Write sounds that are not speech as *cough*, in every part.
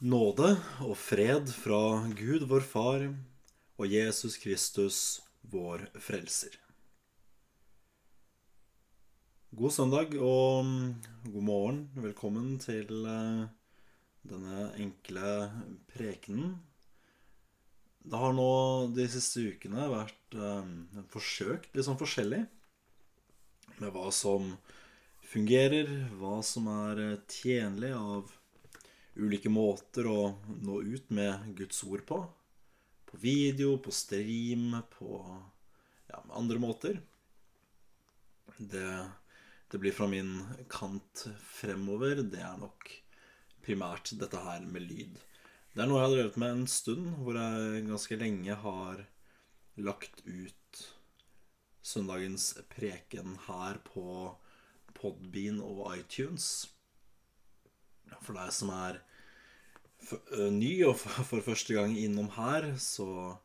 Nåde og fred fra Gud vår Far og Jesus Kristus vår Frelser. God søndag og god morgen. Velkommen til eh, denne enkle prekenen. Det har nå de siste ukene vært eh, forsøkt litt sånn forskjellig med hva som fungerer, hva som er tjenlig av ulike måter å nå ut med Guds ord på. På video, på stream, på ja, andre måter. Det, det blir fra min kant fremover. Det er nok primært dette her med lyd. Det er noe jeg har drevet med en stund, hvor jeg ganske lenge har lagt ut søndagens preken her på Podbean og iTunes. For deg som er ny og *laughs* for første gang innom her, så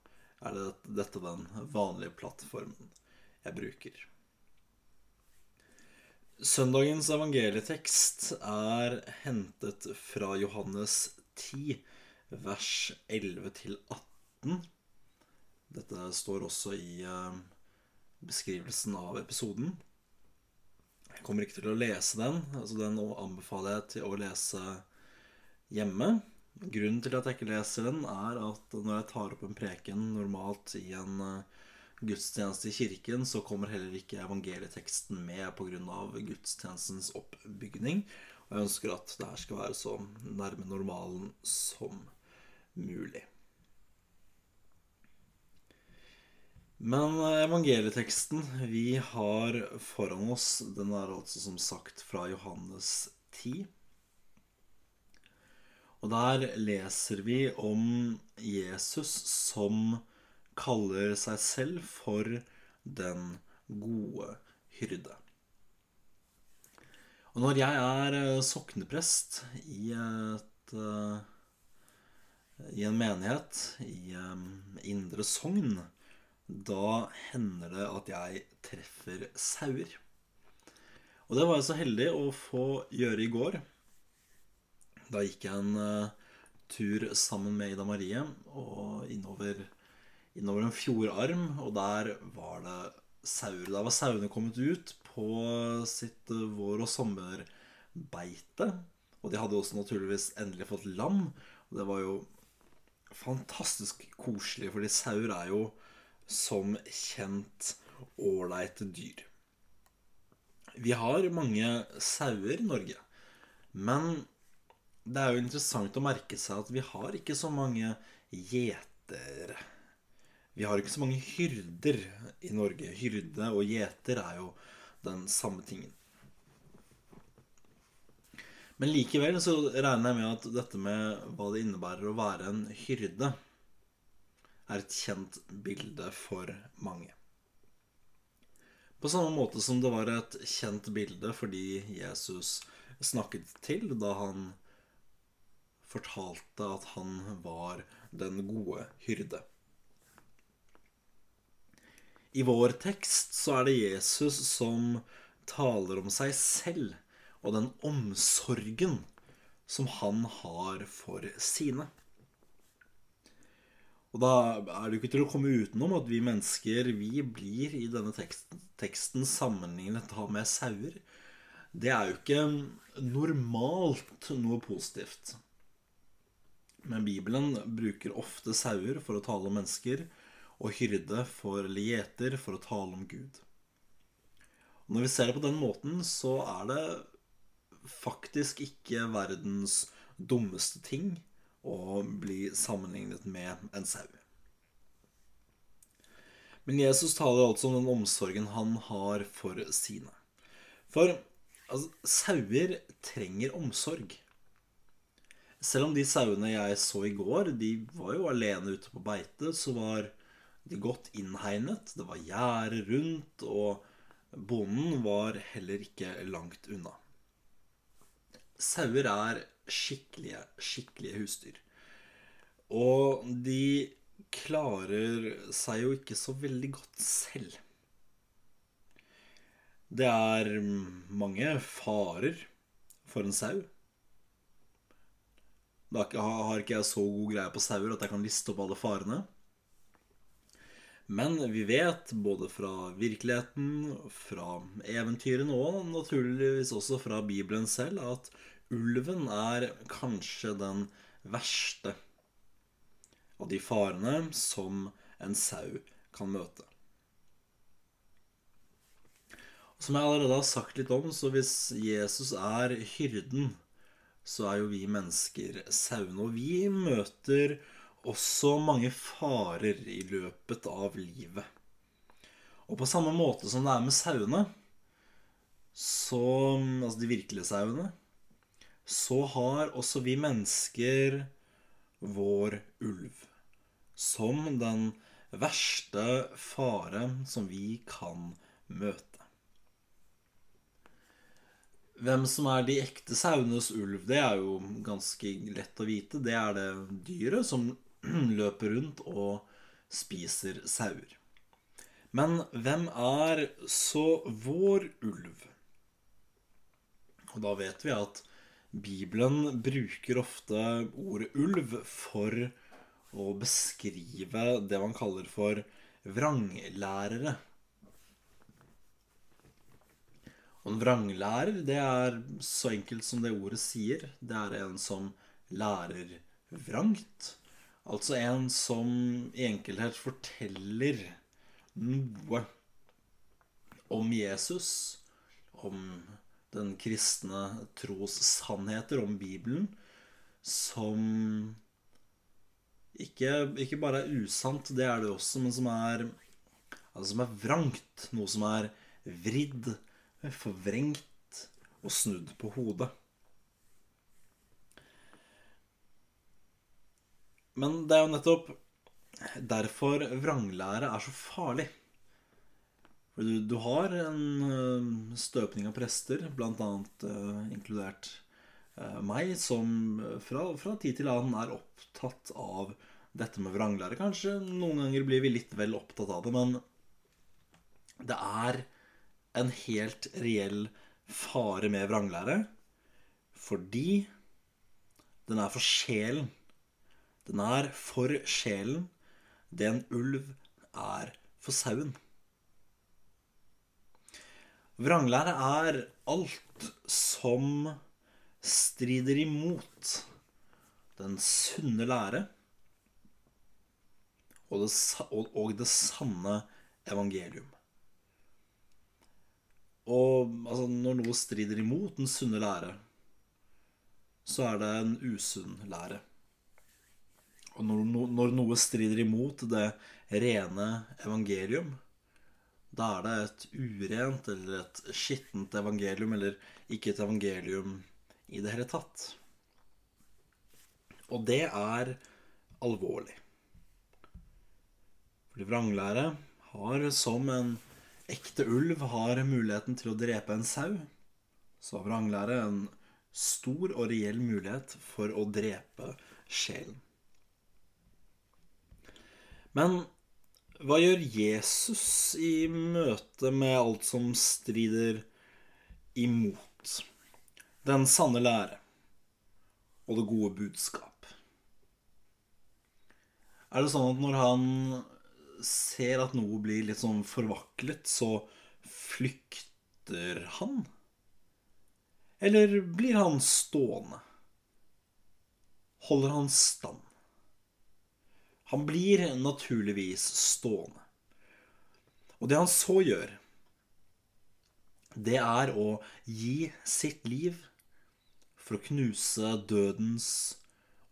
er det dette den vanlige plattformen jeg bruker. Søndagens evangelietekst er hentet fra Johannes 10, vers 11-18. Dette står også i beskrivelsen av episoden. Jeg kommer ikke til å lese den. altså Den anbefaler jeg til å lese hjemme. Grunnen til at jeg ikke leser den, er at når jeg tar opp en preken normalt i en eh, gudstjeneste i kirken, så kommer heller ikke evangelieteksten med pga. gudstjenestens oppbygning. Og jeg ønsker at det her skal være så nærme normalen som mulig. Men eh, evangelieteksten vi har foran oss, den er altså som sagt fra Johannes 10. Og der leser vi om Jesus som kaller seg selv for den gode hyrde. Og når jeg er eh, sokneprest i, et, eh, i en menighet i Indre Sogn, da hender det at jeg treffer sauer. Og det var jeg så heldig å få gjøre i går. Da gikk jeg en uh, tur sammen med Ida Marie og innover, innover, en fjordarm, og der var det sauer. Der var sauene kommet ut på sitt uh, vår- og sommerbeite. Og de hadde også naturligvis endelig fått lam. Og det var jo fantastisk koselig, fordi sauer er jo som kjent ålreite dyr. Vi har mange sauer i Norge, men det er jo interessant å merke seg at vi har ikke så mange gjetere. Vi har ikke så mange hyrder i Norge. Hyrde og gjeter er jo den samme tingen. Men likevel så regner jeg med at dette med hva det innebærer å være en hyrde, er et kjent bilde for mange. På samme måte som det var et kjent bilde fordi Jesus snakket til da han fortalte at han var den gode hyrde. I vår tekst så er det Jesus som taler om seg selv og den omsorgen som han har for sine. Og da er det jo ikke til å komme utenom at vi mennesker vi blir i denne teksten, teksten sammenlignet med sauer. Det er jo ikke normalt noe positivt. Men Bibelen bruker ofte sauer for å tale om mennesker, og hyrde for, lieter for å tale om Gud. Og når vi ser det på den måten, så er det faktisk ikke verdens dummeste ting å bli sammenlignet med en sau. Men Jesus taler altså om den omsorgen han har for sine. For altså, sauer trenger omsorg. Selv om de sauene jeg så i går, de var jo alene ute på beite, så var de godt innhegnet. Det var gjerde rundt, og bonden var heller ikke langt unna. Sauer er skikkelige, skikkelige husdyr. Og de klarer seg jo ikke så veldig godt selv. Det er mange farer for en sau. Da har ikke jeg så god greie på sauer at jeg kan liste opp alle farene. Men vi vet, både fra virkeligheten, fra eventyrene og naturligvis også fra Bibelen selv, at ulven er kanskje den verste av de farene som en sau kan møte. Som jeg allerede har sagt litt om, så hvis Jesus er hyrden, så er jo vi mennesker sauene. Og vi møter også mange farer i løpet av livet. Og på samme måte som det er med sauene, så, altså de virkelige sauene, så har også vi mennesker vår ulv. Som den verste fare som vi kan møte. Hvem som er de ekte sauenes ulv, det er jo ganske lett å vite. Det er det dyret som *clears throat* løper rundt og spiser sauer. Men hvem er så vår ulv? Og da vet vi at Bibelen bruker ofte ordet ulv for å beskrive det man kaller for vranglærere. Og en vranglærer, det er så enkelt som det ordet sier. Det er en som lærer vrangt. Altså en som i enkelhet forteller noe om Jesus, om den kristne tros sannheter, om Bibelen, som ikke, ikke, bare er usant, det er det også, men som er, altså som er vrangt. Noe som er vridd forvrengt og snudd på hodet. Men det er jo nettopp derfor vranglære er så farlig. For du, du har en uh, støpning av prester, bl.a. Uh, inkludert uh, meg, som fra, fra, tid til annen er opptatt av dette med vranglære. Kanskje noen ganger blir vi litt vel opptatt av det, men det er en helt reell fare med vranglære. Fordi den er for sjelen. Den er for sjelen det en ulv er for sauen. Vranglære er alt som strider imot den sunne lære og det, og det sanne evangelium. Og altså, når noe strider imot den sunne lære, så er det en usunn lære. Og når, når noe strider imot det rene evangelium, da er det et urent eller et skittent evangelium, eller ikke et evangelium i det hele tatt. Og det er alvorlig. Fordi vranglære har som en ekte ulv har muligheten til å drepe en sau, så har vranglære en stor og reell mulighet for å drepe sjelen. Men hva gjør Jesus i møte med alt som strider imot den sanne lære og det gode budskap? Er det sånn at når han ser at noe blir litt sånn forvaklet, så flykter han? Eller blir han stående? Holder han stand? Han blir naturligvis stående. Og det han så gjør, det er å gi sitt liv for å knuse dødens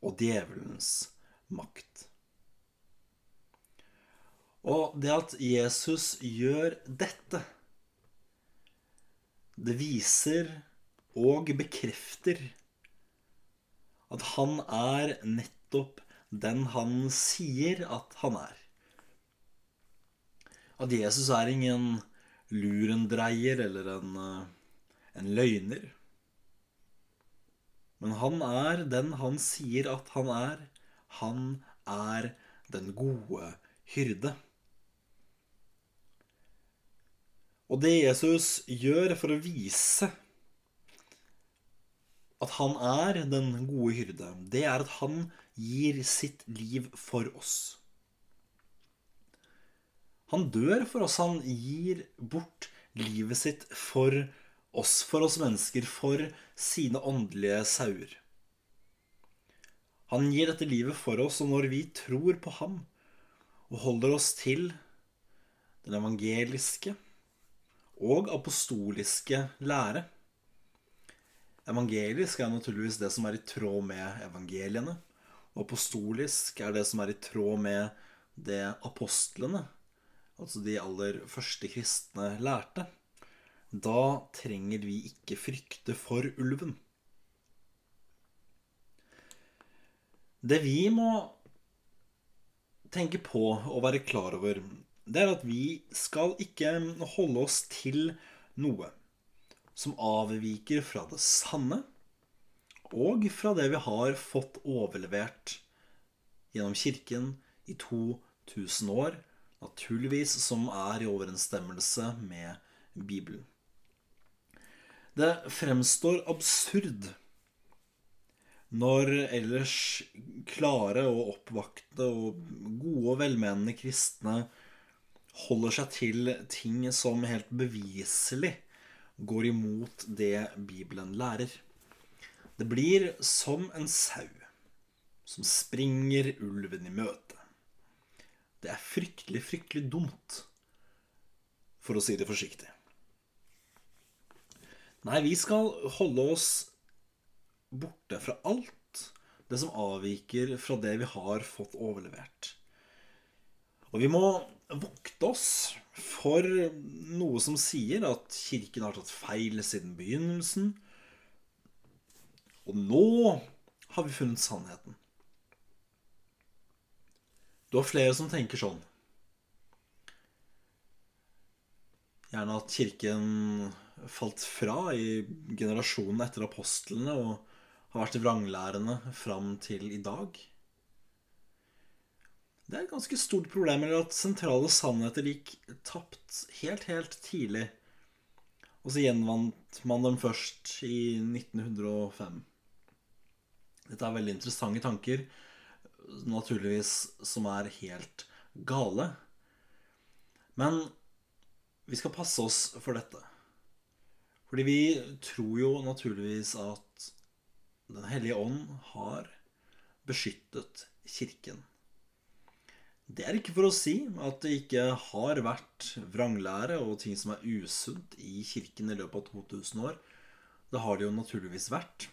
og djevelens makt. Og det at Jesus gjør dette, det viser og bekrefter at han er nettopp den han sier at han er. At Jesus er ingen lurendreier eller en, eh, en løgner. Men han er den han sier at han er. Han er den gode hyrde. Og det Jesus gjør for å vise at han er den gode hyrde, det er at han gir sitt liv for oss. Han dør for oss. Han gir bort livet sitt for oss, for oss mennesker, for sine åndelige sauer. Han gir dette livet for oss, og når vi tror på ham og holder oss til den evangeliske og apostoliske lære Evangelisk er naturligvis det som er i tråd med evangeliene. Og apostolisk er det som er i tråd med det apostlene, altså de aller første kristne, lærte. Da trenger vi ikke frykte for ulven. Det vi må tenke på og være klar over, det er at vi skal ikke holde oss til noe som avviker fra det sanne, og fra det vi har fått overlevert gjennom Kirken i 2000 år, naturligvis som er i overensstemmelse med Bibelen. Det fremstår absurd når ellers klare og oppvakte og gode og velmenende kristne holder seg til ting som helt beviselig går imot det Bibelen lærer. Det blir som en sau som springer ulven i møte. Det er fryktelig, fryktelig dumt, for å si det forsiktig. Nei, vi skal holde oss borte fra alt det som avviker fra det vi har fått overlevert. Og vi må vokte oss for noe som sier at Kirken har tatt feil siden begynnelsen. Og nå har vi funnet sannheten. Du har flere som tenker sånn. Gjerne at Kirken falt fra i generasjonen etter apostlene og har vært vranglærende fram til i dag. Det er et ganske stort problem eller at sentrale sannheter gikk tapt helt, helt tidlig. Og så gjenvant man dem først i 1905. Dette er veldig interessante tanker, naturligvis som er helt gale. Men vi skal passe oss for dette. Fordi vi tror jo naturligvis at Den hellige ånd har beskyttet Kirken. Det er ikke for å si at det ikke har vært vranglære og ting som er usunt i kirken i løpet av 2000 år. Det har det jo naturligvis vært.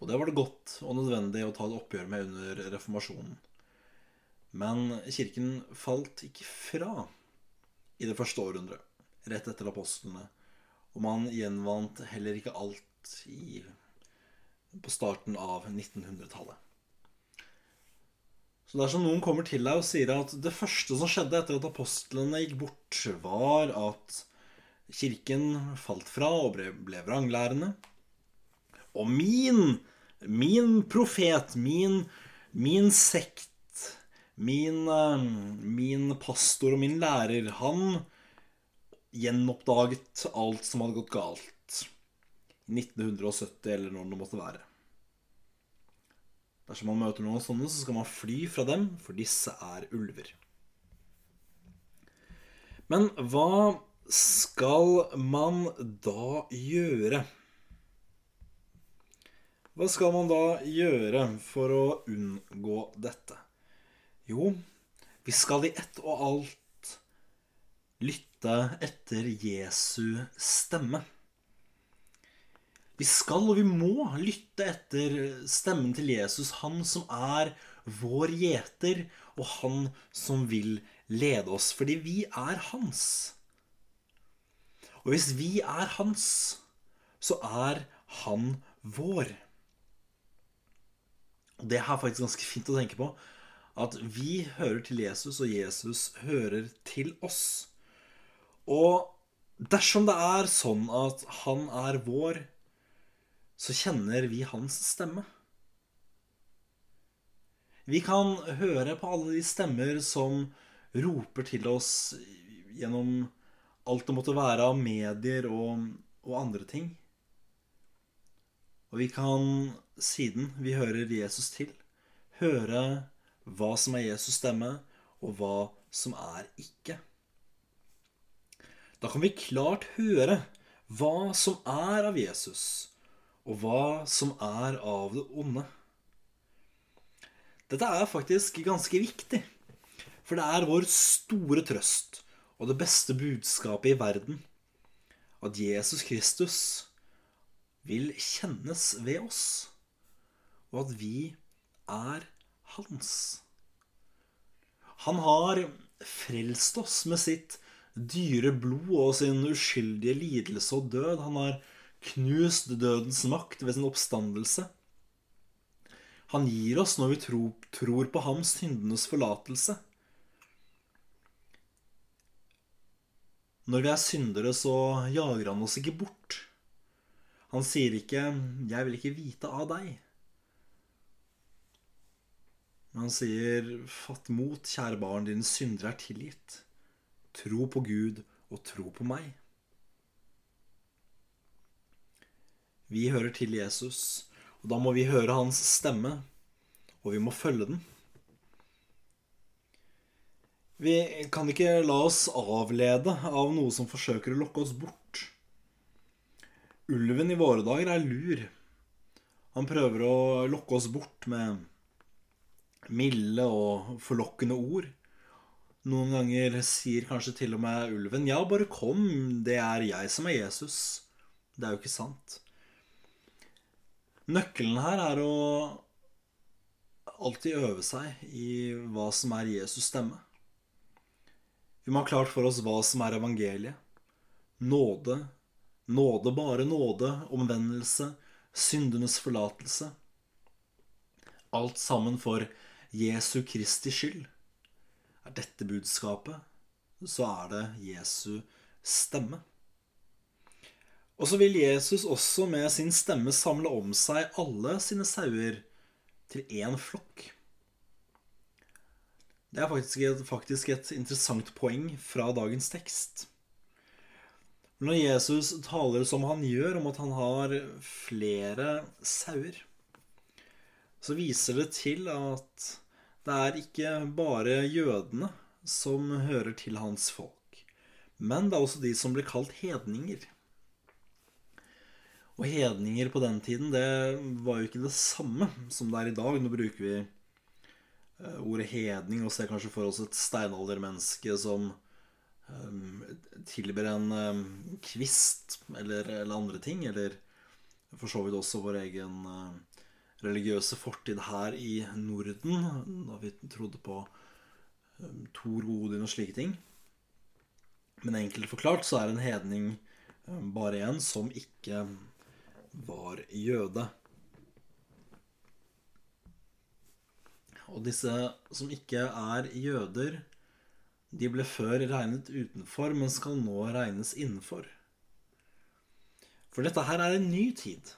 Og det var det godt og nødvendig å ta et oppgjør med under reformasjonen. Men kirken falt ikke fra i det første århundret, rett etter apostlene. Og man gjenvant heller ikke alt i, på starten av 1900-tallet. Så dersom noen kommer til deg og sier at det første som skjedde etter at apostlene gikk bort, var at kirken falt fra og ble, ble vranglærende Og min, min profet, min, min sekt, min, eh, min pastor og min lærer, han gjenoppdaget alt som hadde gått galt. 1970, eller når det måtte være. Dersom man møter noen sånne, så skal man fly fra dem, for disse er ulver. Men hva skal man da gjøre? Hva skal man da gjøre for å unngå dette? Jo, vi skal i ett og alt lytte etter Jesu stemme. Vi skal og vi må lytte etter stemmen til Jesus, han som er vår gjeter, og han som vil lede oss, fordi vi er hans. Og hvis vi er hans, så er han vår. Og Det er faktisk ganske fint å tenke på. At vi hører til Jesus, og Jesus hører til oss. Og dersom det er sånn at han er vår, så kjenner vi hans stemme. Vi kan høre på alle de stemmer som roper til oss gjennom alt det måtte være av medier og, og andre ting. Og vi kan, siden vi hører Jesus til, høre hva som er Jesus' stemme, og hva som er ikke. Da kan vi klart høre hva som er av Jesus, og hva som er av det onde. Dette er faktisk ganske viktig, for det er vår store trøst og det beste budskapet i verden at Jesus Kristus vil kjennes ved oss, og at vi er hans. Han har frelst oss med sitt dyre blod og sin uskyldige lidelse og død. Han har knust dødens makt ved sin oppstandelse. Han gir oss når vi tror, tror på ham syndenes forlatelse. Når vi er syndere, så jager han oss ikke bort. Han sier ikke 'Jeg vil ikke vite av deg'. Men han sier 'Fatt mot, kjære barn, dine syndere er tilgitt'. Tro på Gud og tro på meg. Vi hører til Jesus, og da må vi høre hans stemme, og vi må følge den. Vi kan ikke la oss avlede av noe som forsøker å lokke oss bort. Ulven i våre dager er lur. Han prøver å lokke oss bort med milde og forlokkende ord. Noen ganger sier kanskje til og med ulven 'Ja, bare kom, det er jeg som er Jesus'. Det er jo ikke sant. Nøkkelen her er å alltid øve seg i hva som er Jesus' stemme. Vi må ha klart for oss hva som er evangeliet. Nåde, nåde, bare nåde, omvendelse, syndenes forlatelse. Alt sammen for Jesu Kristi skyld. Er dette budskapet, så er det Jesu stemme. Og så vil Jesus også med sin stemme samle om seg alle sine sauer til én flokk. Det er faktisk et, faktisk et interessant poeng fra dagens tekst. Når Jesus taler som han gjør, om at han har flere sauer, så viser det til at det er ikke bare jødene som hører til hans folk, men det er også de som blir kalt hedninger. Og hedninger på den tiden, det var jo ikke det samme som det er i dag. Nå bruker vi eh, ordet hedning og ser kanskje for oss et steinaldermenneske som um, tilber en um, kvist eller, eller, andre ting. Eller for så vidt også vår egen uh, religiøse fortid her i Norden, da vi trodde på um, Thor, Odin og slike ting. Men enkelt forklart så er en hedning um, bare en som ikke var jøde. Og disse som ikke er jøder, de ble før regnet utenfor, men skal nå regnes innenfor. For dette her er en ny tid.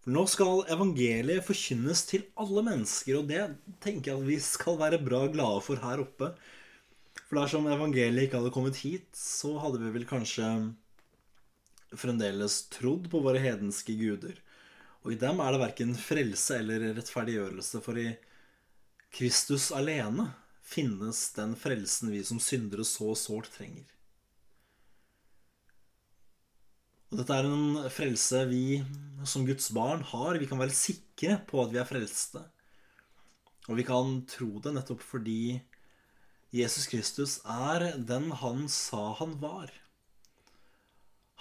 For nå skal evangeliet forkynnes til alle mennesker, og det tenker jeg at vi skal være bra glade for her oppe. For dersom evangeliet ikke hadde kommet hit, så hadde vi vel kanskje fremdeles trodd på våre hedenske guder. Og i dem er det verken frelse eller rettferdiggjørelse, for i Kristus alene finnes den frelsen vi som syndere så sårt trenger. Og dette er en frelse vi som Guds barn har. Vi kan være sikre på at vi er frelste. Og vi kan tro det nettopp fordi Jesus Kristus er den han sa han var.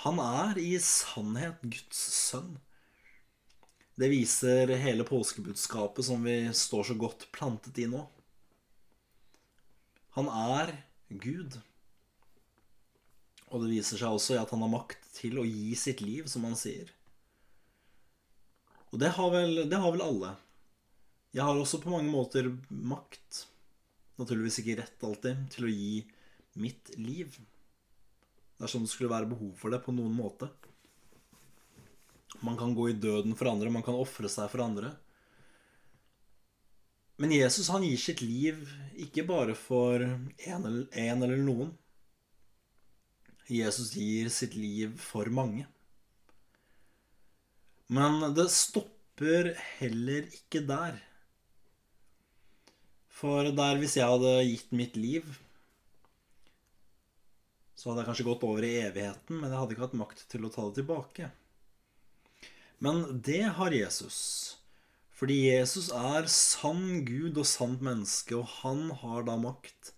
Han er i sannhet Guds sønn. Det viser hele påskebudskapet som vi står så godt plantet i nå. Han er Gud. Og det viser seg også i at han har makt til å gi sitt liv, som han sier. Og det har vel, det har vel alle. Jeg har også på mange måter makt, naturligvis ikke rett alltid, til å gi mitt liv. Dersom det skulle være behov for det på noen måte. Man kan gå i døden for andre, man kan ofre seg for andre. Men Jesus han gir sitt liv ikke bare for én eller, en eller noen. Jesus gir sitt liv for mange. Men det stopper heller ikke der. For der hvis jeg hadde gitt mitt liv, så hadde jeg kanskje gått over i evigheten, men jeg hadde ikke hatt makt til å ta det tilbake. Men det har Jesus. Fordi Jesus er sann Gud og sant menneske, og han har da makt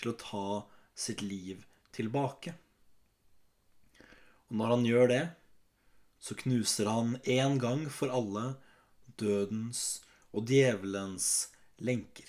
til å ta sitt liv tilbake. Og når han gjør det, så knuser han en gang for alle dødens og djevelens lenker.